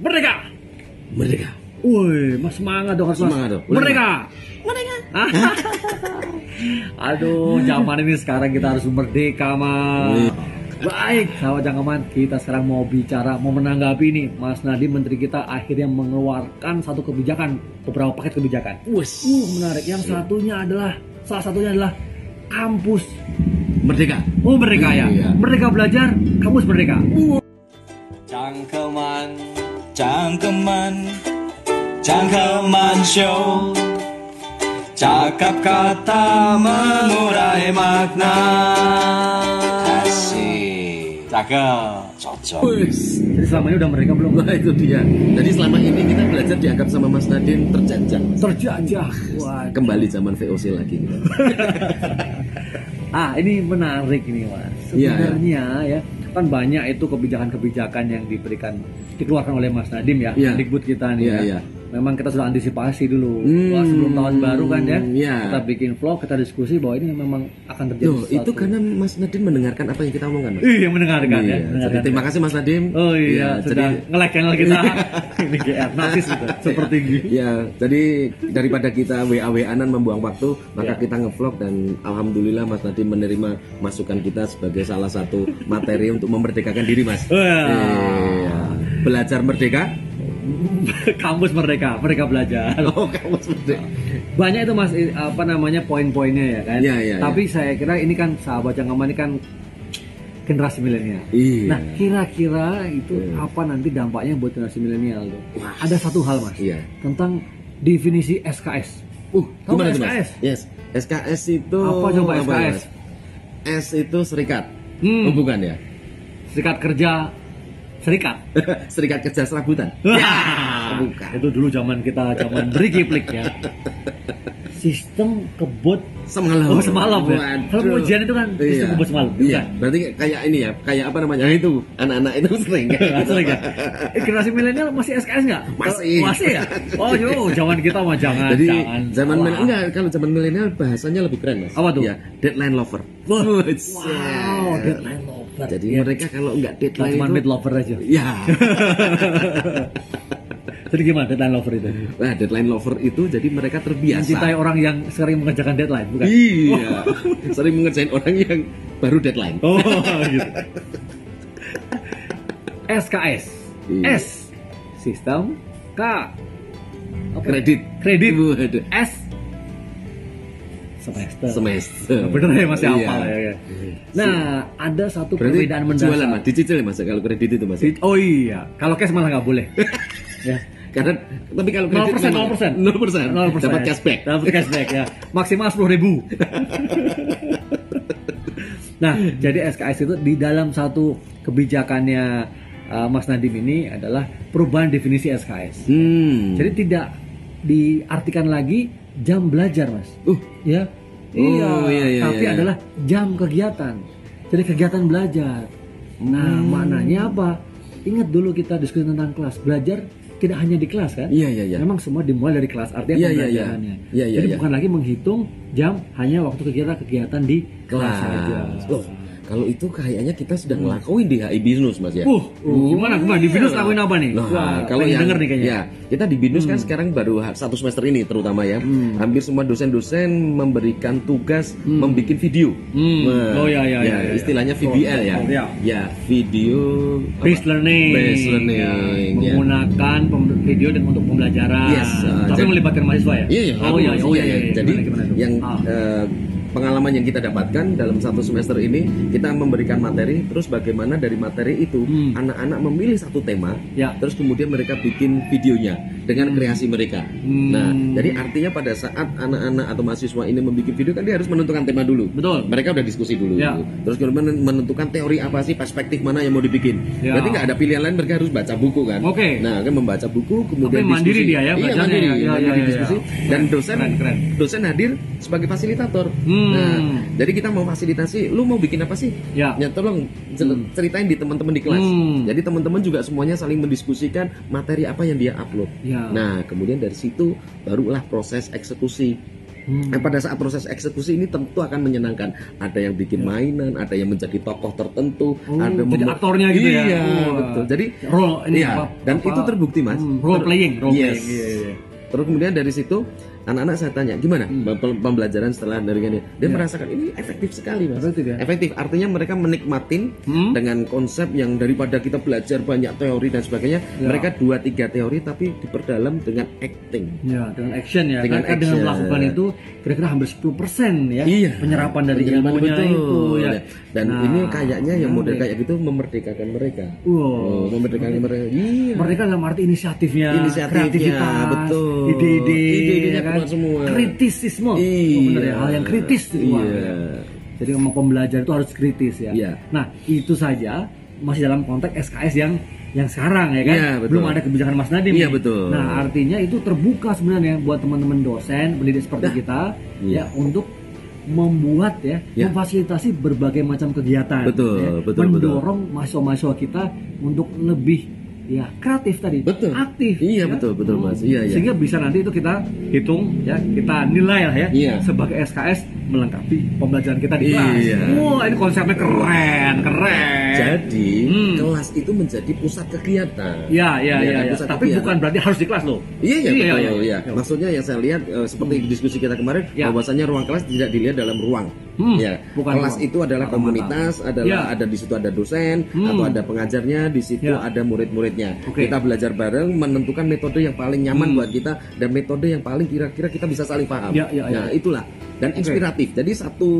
Merdeka. Merdeka. Woi, mas semangat dong harus mas. Semangat dong. Merdeka. Merdeka. Aduh, zaman ini sekarang kita harus merdeka, Mas. Baik, sahabat jangkaman, kita sekarang mau bicara, mau menanggapi nih, Mas Nadiem Menteri kita akhirnya mengeluarkan satu kebijakan, beberapa paket kebijakan. Wes. Uh, menarik. Yang satunya adalah, salah satunya adalah kampus. Merdeka. Oh, merdeka ya. Iya. Merdeka belajar, kampus merdeka. Cangkeman, cangkeman, cangkeman show. Cakap kata mengurai makna. Asik, cakep, cocok. Wes. Jadi selama ini udah merdeka belum? Wah itu dia. Jadi selama ini kita belajar dianggap sama Mas Nadine terjajah. Mas. Terjajah. Wah, Kembali zaman VOC lagi. Ah, ini menarik ini, Mas. Iya, Sebenarnya ya, kan banyak itu kebijakan-kebijakan yang diberikan dikeluarkan oleh Mas Nadim ya, Iya. Dikbud kita nih Iya, ya. iya. Memang kita sudah antisipasi dulu. Hmm, Wah, sebelum tahun baru kan ya. iya. Kita bikin vlog, kita diskusi bahwa ini memang akan terjadi Loh, sesuatu. itu karena Mas Nadine mendengarkan apa yang kita omongkan, Mas. Iya, mendengarkan ya. Iya. mendengarkan. Jadi terima kasih Mas Nadine. Oh iya, sudah jadi Iya. nge-like channel kita. ini GR narsis gitu, super tinggi. Ya, jadi daripada kita WA-WAnan membuang waktu, maka Ya. kita ngevlog dan alhamdulillah Mas Nadine menerima masukan kita sebagai salah satu materi untuk memerdekakan diri, Mas. Wah. Iya. Belajar merdeka. Kampus merdeka, mereka belajar. Oh, kamu merdeka. banyak itu mas apa namanya poin-poinnya ya kan Iya, iya, tapi saya kira ini kan sahabat yang ini kan generasi milenial Iya. nah kira-kira itu Iya. apa nanti dampaknya buat generasi milenial tuh ada satu hal mas Iya. tentang definisi SKS Uh, Tahu gimana tuh, Mas? SKS? Yes. SKS itu Apa coba ya, SKS? Mas? S itu serikat. Hmm. Oh, bukan ya? serikat kerja serikat serikat kerja serabutan. Bukan. itu dulu zaman kita zaman berikiplik ya sistem kebut Semalam. Oh semalam ya. Kalau ujian itu kan sistem Iya. kebut semalam. Iya. bukan? Berarti kayak ini ya, kayak apa namanya? Itu anak-anak itu sering. Sering ya? Eh, generasi milenial masih SKS nggak? Masih. Masih ya? Oh, yo, zaman kita mah jangan, Jadi jangan. zaman milenial enggak kalau zaman milenial bahasanya lebih keren, Mas. Apa tuh? Ya, deadline lover. Wah, Wow, deadline. Jadi Ya, mereka kalau enggak nggak deadline cuma itu mid lover aja. Ya. Jadi gimana deadline lover itu? Nah, deadline lover itu jadi mereka terbiasa. Mencintai orang yang sering mengerjakan deadline, bukan? Iya. Sering mengerjain orang yang baru deadline. Oh, gitu. SKS. Iya. S. Sistem. K. Apa? Kredit. Kredit. Waduh. S. Semester. Semester. Bener ya masih Iya. hafal ya. ya. Nah, ada satu Berarti perbedaan mendasar. jualan mas, dicicil ya mas kalau kredit itu mas. Oh iya, kalau cash malah nggak boleh. ya. Karena tapi kalau kredit 0%, memang- 0%. 0%. Dapat cashback. Dapat cashback ya. Maksimal 10.000 ribu. nah, jadi SKS itu di dalam satu kebijakannya uh, Mas Nadim ini adalah perubahan definisi SKS. Hmm. Jadi tidak diartikan lagi jam belajar, Mas. uh, Ya. Oh, iya, iya, tapi iya, iya. adalah jam kegiatan. Jadi kegiatan belajar. Nah, Hmm. maknanya apa? Ingat dulu kita diskusi tentang kelas. Belajar tidak hanya di kelas kan? Iya, iya, iya. Memang semua dimulai dari kelas. Artinya Iya, iya, iya. pembelajarannya. Iya, iya, Jadi iya. bukan lagi menghitung jam hanya waktu kegiatan-kegiatan di kelas kelas. saja. Loh, kalau itu kayaknya kita sudah ngelakuin di HI Binus mas ya. Uh, uh, gimana gimana di Binus lakuin apa nih? Nah, Wah, kalau yang denger nih kayaknya. Hmm. ya kita di Binus kan sekarang baru satu semester ini terutama ya. Hampir semua dosen-dosen memberikan tugas membuat video. Hmm. Nah, Oh, ya, ya, ya, ya. Istilahnya VBL ya. Oh, ya. Ya, video apa? Based learning, Based learning, Ya, ya. menggunakan pem- video dan untuk pembelajaran. Yes, uh, Tapi jadi- melibatkan mahasiswa ya? Iya, iya, Oh iya, harus. oh iya, iya. iya. Jadi Gimana, gimana tuh? yang Ah. eh, pengalaman yang kita dapatkan dalam satu semester ini kita memberikan materi, terus bagaimana dari materi itu Hmm. anak-anak memilih satu tema, Ya. terus kemudian mereka bikin videonya dengan kreasi mereka. Hmm. Nah, jadi artinya pada saat anak-anak atau mahasiswa ini membuat video kan dia harus menentukan tema dulu. Betul. Mereka udah diskusi dulu. Ya. Terus kemudian menentukan teori apa sih, perspektif mana yang mau dibikin. Ya. Berarti nggak ada pilihan lain, mereka harus baca buku kan. Oke. Nah, kan membaca buku kemudian Tapi mandiri diskusi. dia ya, Iya, mandiri. ya. Ya, mandiri ya, ya, diskusi. ya. Dan dosen keren, keren. dosen hadir sebagai fasilitator. Hmm. Nah, jadi kita mau fasilitasi, lu mau bikin apa sih? Ya. tolong cer- ceritain di teman-teman di kelas. Hmm. Jadi teman-teman juga semuanya saling mendiskusikan materi apa yang dia upload. Ya. Nah, kemudian dari situ barulah proses eksekusi. Hmm. Nah, pada saat proses eksekusi ini tentu akan menyenangkan. Ada yang bikin mainan, ada yang menjadi tokoh tertentu, Ya. Oh, ada jadi aktornya gitu ya? Iya, betul. Jadi Role ini iya, apa? dan apa- itu terbukti, Mas. Hmm, role playing, role Yes. playing. Iya, iya. Terus kemudian dari situ anak-anak saya tanya gimana Hmm. pem- pembelajaran setelah dari ini. Dia merasakan ini efektif sekali mas. Efektif ya? Efektif. Artinya mereka menikmatin Hmm. dengan konsep yang daripada kita belajar banyak teori dan sebagainya, Ya. mereka dua tiga teori tapi diperdalam dengan acting. Ya, dengan action ya. Dengan kan dengan action. melakukan itu kira-kira hampir 10% ya Iya. penyerapan dari Penyerapan, ilmunya betul. itu ya. Dan Nah, ini kayaknya yang model kayak gitu memerdekakan mereka. Wow. Oh, memerdekakan mereka. Iya. Mereka dalam arti inisiatifnya, Inisiatifnya, kreativitas, betul. ide-ide, Ide-idenya ya kan? Semua. kritisisme, Iya. oh, bener ya, hal yang kritis itu keluar, Iya. ya. Jadi memang pembelajar itu harus kritis ya. Iya. Nah itu saja masih dalam konteks SKS yang yang sekarang ya kan, Iya, betul. belum ada kebijakan Mas Nadiem. Iya, nih. betul. Nah artinya itu terbuka sebenarnya buat teman-teman dosen pendidik seperti kita iya. ya untuk membuat ya, Iya. memfasilitasi berbagai macam kegiatan Betul, ya. betul, betul. mendorong mahasiswa-mahasiswa kita untuk lebih ya kreatif tadi Betul. aktif Iya, ya. betul, betul, Mas. Iya, iya. sehingga bisa nanti itu kita hitung ya kita nilai lah ya Iya. sebagai SKS melengkapi pembelajaran kita di kelas Iya. wah ini konsepnya keren keren Jadi. Kelas itu menjadi pusat kegiatan. ya ya ya, kan, ya. pusat tapi kegiatan. bukan berarti harus di kelas loh Iya iya betul iya, ya. iya. Maksudnya yang saya lihat eh, seperti diskusi kita kemarin Ya. bahwasanya ruang kelas tidak dilihat dalam ruang. Hmm, Ya, bukan kelas ruang. itu adalah Mata-mata. komunitas, adalah Ya. ada di situ ada dosen Hmm. atau ada pengajarnya, di situ Ya. ada murid-muridnya. Oke. Kita belajar bareng menentukan metode yang paling nyaman Hmm. buat kita dan metode yang paling kira-kira kita bisa saling paham. Ya, ya, ya. Nah, itulah dan inspiratif. Jadi satu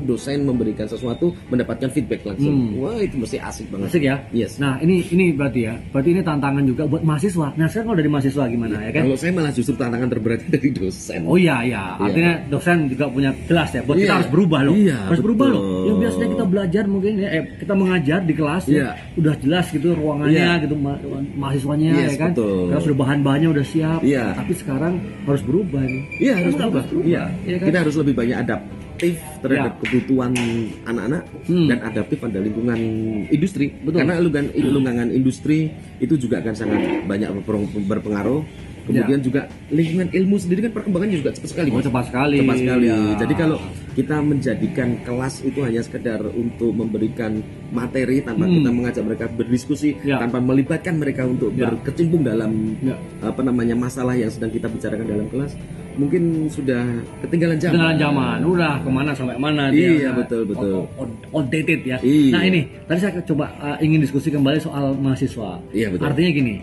dosen memberikan sesuatu mendapatkan feedback langsung. Hmm. Wah, itu mesti asik banget. Asik ya. Yes. Nah ini ini berarti ya, berarti ini tantangan juga buat mahasiswa. Nah sekarang kalau dari mahasiswa gimana ya kan? Kalau saya malah justru tantangan terberat dari dosen. Oh iya iya, artinya dosen juga punya jelas ya. Buat kita Iya. harus berubah loh. Iya, harus berubah loh. betul. Yang biasanya kita belajar mungkin ya, eh, kita mengajar di kelas Iya. ya, udah jelas gitu ruangannya Iya. gitu ma- mahasiswanya Yes, ya kan. betul. Terus udah bahan-bahannya udah siap. Iya. Tapi sekarang harus berubah nih. Iya harus berubah. Iya. Iya kan? Kita harus lebih banyak adaptif terhadap Ya. kebutuhan anak-anak Hmm. dan adaptif pada lingkungan industri. Betul. Karena lingkungan, lingkungan industri itu juga akan sangat banyak berpeng- berpengaruh. Kemudian juga lingkungan ilmu sendiri kan perkembangannya juga cepat sekali. Ya. Oh, cepat sekali. Cepat sekali. Ya. Jadi kalau kita menjadikan kelas itu hanya sekedar untuk memberikan materi tanpa Hmm. kita mengajak mereka berdiskusi, Ya. tanpa melibatkan mereka untuk Ya. berkecimpung dalam Ya. apa namanya masalah yang sedang kita bicarakan dalam kelas mungkin sudah ketinggalan zaman. Dengan zaman, udah ke mana sampai mana Iya, dia, udah betul, betul. out- out- Outdated ya. Iya. Nah ini, tadi saya coba uh, ingin diskusi kembali soal mahasiswa. Iya, betul. Artinya gini,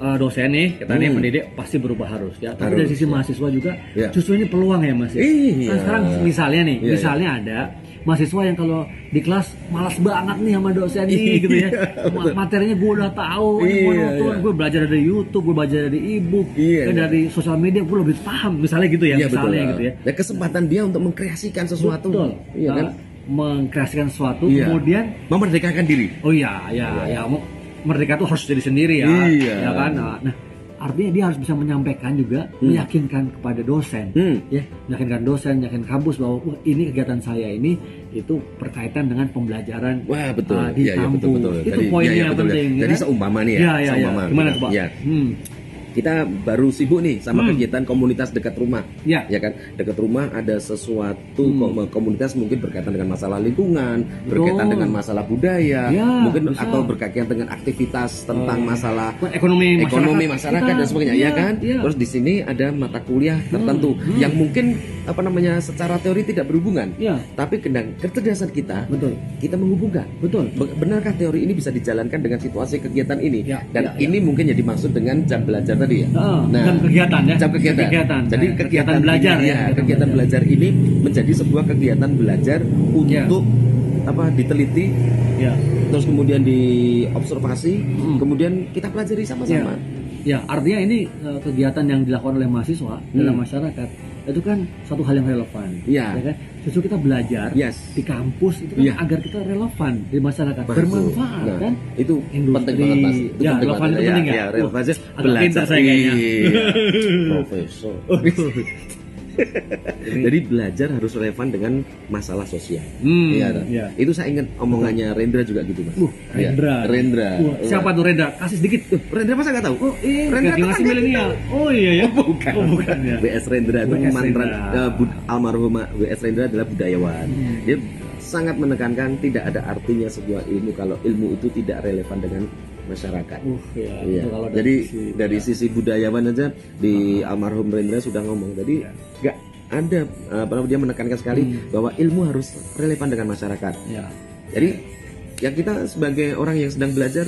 uh, dosen nih, kita nih Hmm. pendidik pasti berubah harus ya. Tapi Harus, dari sisi ya. mahasiswa juga, Iya. justru ini peluang ya mas. ya. Iya. Nah, sekarang misalnya nih, Iya, misalnya ada mahasiswa yang kalau di kelas malas banget nih sama dosen nih Iya, gitu ya. Ma- Materinya gue udah tahu, Iya, monoton, iya. gue belajar dari YouTube, gue belajar dari ebook, Iya, kan iya. dari sosial media gue lebih paham. Misalnya gitu ya, Iya betul. misalnya gitu ya. Dan kesempatan dia untuk mengkreasikan sesuatu. Betul. Iya kan? Nah, mengkreasikan sesuatu Iya. kemudian Memerdekakan diri. oh iya ya ya mau merdeka tuh harus jadi sendiri ya Iya. ya kan nah, nah, artinya dia harus bisa menyampaikan juga meyakinkan kepada dosen Hmm. ya meyakinkan dosen meyakinkan kampus bahwa "Wah, ini kegiatan saya ini itu berkaitan dengan pembelajaran Wah betul. ah, di iya, kampus betul betul. itu poinnya iya, iya, yang betul, penting ya. ya Jadi seumpama nih ya. ya ya, ya. seumpama gimana kita- coba ya. hmm. Kita baru sibuk nih sama Hmm. kegiatan komunitas dekat rumah. Ya. Ya kan? Dekat rumah ada sesuatu Hmm. kom- komunitas mungkin berkaitan dengan masalah lingkungan, Betul. berkaitan dengan masalah budaya, Ya, mungkin bisa. atau berkaitan dengan aktivitas tentang Oh. masalah ekonomi masyarakat, ekonomi masyarakat kita. dan sebagainya Iya, ya kan iya. terus di sini ada mata kuliah tertentu hmm. yang mungkin apa namanya secara teori tidak berhubungan Iya. tapi kendang kecerdasan kita betul kita menghubungkan betul Be- benarkah teori ini bisa dijalankan dengan situasi kegiatan ini Ya, dan ya, ya. ini mungkin jadi maksud dengan jam belajar tadi ya Ah, jam kegiatan ya jam kegiatan. kegiatan Jadi Nah, kegiatan, belajar ini, ya ya, kegiatan belajar ini menjadi sebuah kegiatan belajar Ya. untuk apa diteliti, ya terus kemudian diobservasi, Hmm. kemudian kita pelajari sama-sama. Ya, artinya ini eh, kegiatan yang dilakukan oleh mahasiswa dalam Hmm. masyarakat itu kan satu hal yang relevan. Iya. Ya kan? Justru kita belajar Yes. di kampus itu kan Iya. agar kita relevan di masyarakat, Betul. bermanfaat Nah, kan? itu Industri. penting banget mas. Itu Ya, penting relevan banget. itu penting ya? ya, relevan aja. Uh, agak pintar saya kayaknya. Iya. Profesor. Jadi belajar harus relevan dengan masalah sosial. Hmm, Iya, toh? iya. Itu saya ingat omongannya Rendra juga gitu, Mas. Uh, Iya, Rendra. Rendra. Wah, siapa tuh Rendra? Kasih sedikit. Tuh, Rendra masa nggak tahu? Oh, iya, Rendra tuh generasi kan milenial. Oh iya ya. bukan. Oh, bukan ya. WS Rendra itu mantan Rendra. eh, bud- almarhum WS Rendra adalah budayawan. Hmm. Dia sangat menekankan tidak ada artinya sebuah ilmu kalau ilmu itu tidak relevan dengan masyarakat. Uh, ya, Iya. itu kalau Jadi sisi- dari sisi budayawan aja di almarhum Rendra sudah ngomong. Jadi Iya. nggak ada apa dia menekankan sekali Hmm. bahwa ilmu harus relevan dengan masyarakat. ya. Jadi ya kita sebagai orang yang sedang belajar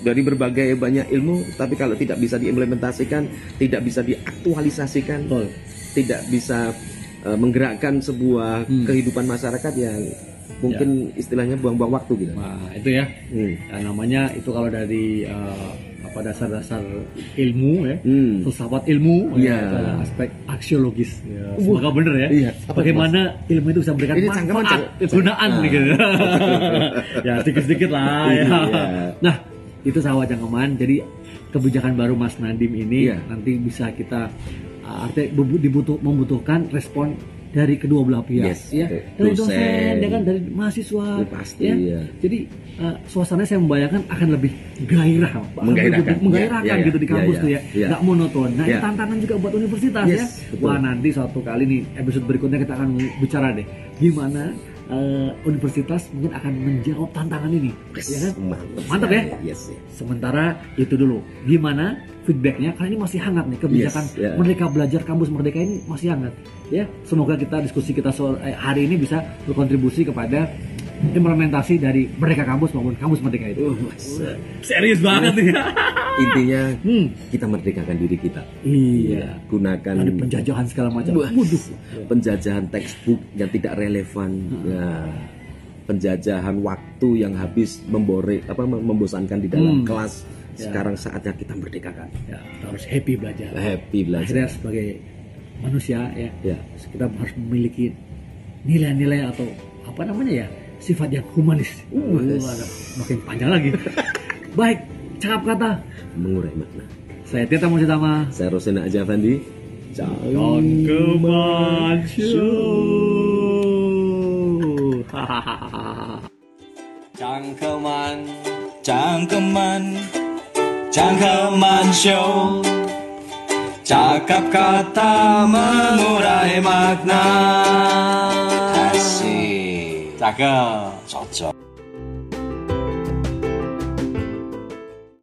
dari berbagai banyak ilmu, tapi kalau tidak bisa diimplementasikan, tidak bisa diaktualisasikan, Betul. tidak bisa eh, menggerakkan sebuah Hmm. kehidupan masyarakat yang mungkin istilahnya buang-buang waktu gitu. Nah, itu ya. Hmm. Ya, namanya itu kalau dari eh, apa dasar-dasar ilmu ya. Hmm. filsafat ilmu ya, adalah aspek aksiologis ya. Semoga bener ya Iya. Bagaimana ilmu itu bisa memberikan Ini manfaat kegunaan cang- gitu ya sedikit-sedikit lah ya Iya. nah itu sahabat cangkeman jadi kebijakan baru Mas Nadim ini Iya. nanti bisa kita uh, artinya bu- dibutuh membutuhkan respon dari kedua belah pihak Yes, ya oke. dari Dosen. dosen ya kan dari mahasiswa Ya, pasti, ya iya. jadi uh, suasananya saya membayangkan akan lebih gairah Pak. Menggairahkan. Lebih menggairahkan Iya, iya, gitu di iya, kampus iya, tuh ya nggak monoton nah ini tantangan juga buat universitas Yes, ya betul. wah nanti suatu kali nih episode berikutnya kita akan bicara deh gimana uh, universitas mungkin akan menjawab tantangan ini ya kan Mantap, Mantap ya? Yes, yes. sementara itu dulu gimana feedbacknya karena ini masih hangat nih kebijakan Yes, ya. merdeka belajar kampus merdeka ini masih hangat ya semoga kita diskusi kita soal eh, hari ini bisa berkontribusi kepada implementasi dari merdeka kampus maupun kampus merdeka itu. Uh, mas. serius banget nih. Intinya hmm. kita merdekakan diri kita. iya. Gunakan dari penjajahan segala macam. Waduh. Penjajahan textbook yang tidak relevan. Ya. Penjajahan waktu yang habis membore apa mem- membosankan di dalam Hmm. kelas. Ya. sekarang saatnya kita merdekakan. Ya kita harus happy belajar. Happy belajar. Akhirnya sebagai manusia ya ya. kita harus memiliki nilai-nilai atau apa namanya ya sifat yang humanis. Uh, makin panjang lagi. Baik, cakap kata. mengurai makna Saya Tita Musitama. saya Rosena Ajavandi ciao Cangkeman Cangkeman, cangkeman, cangkeman show Cakap kata mengurai makna Asik Cakep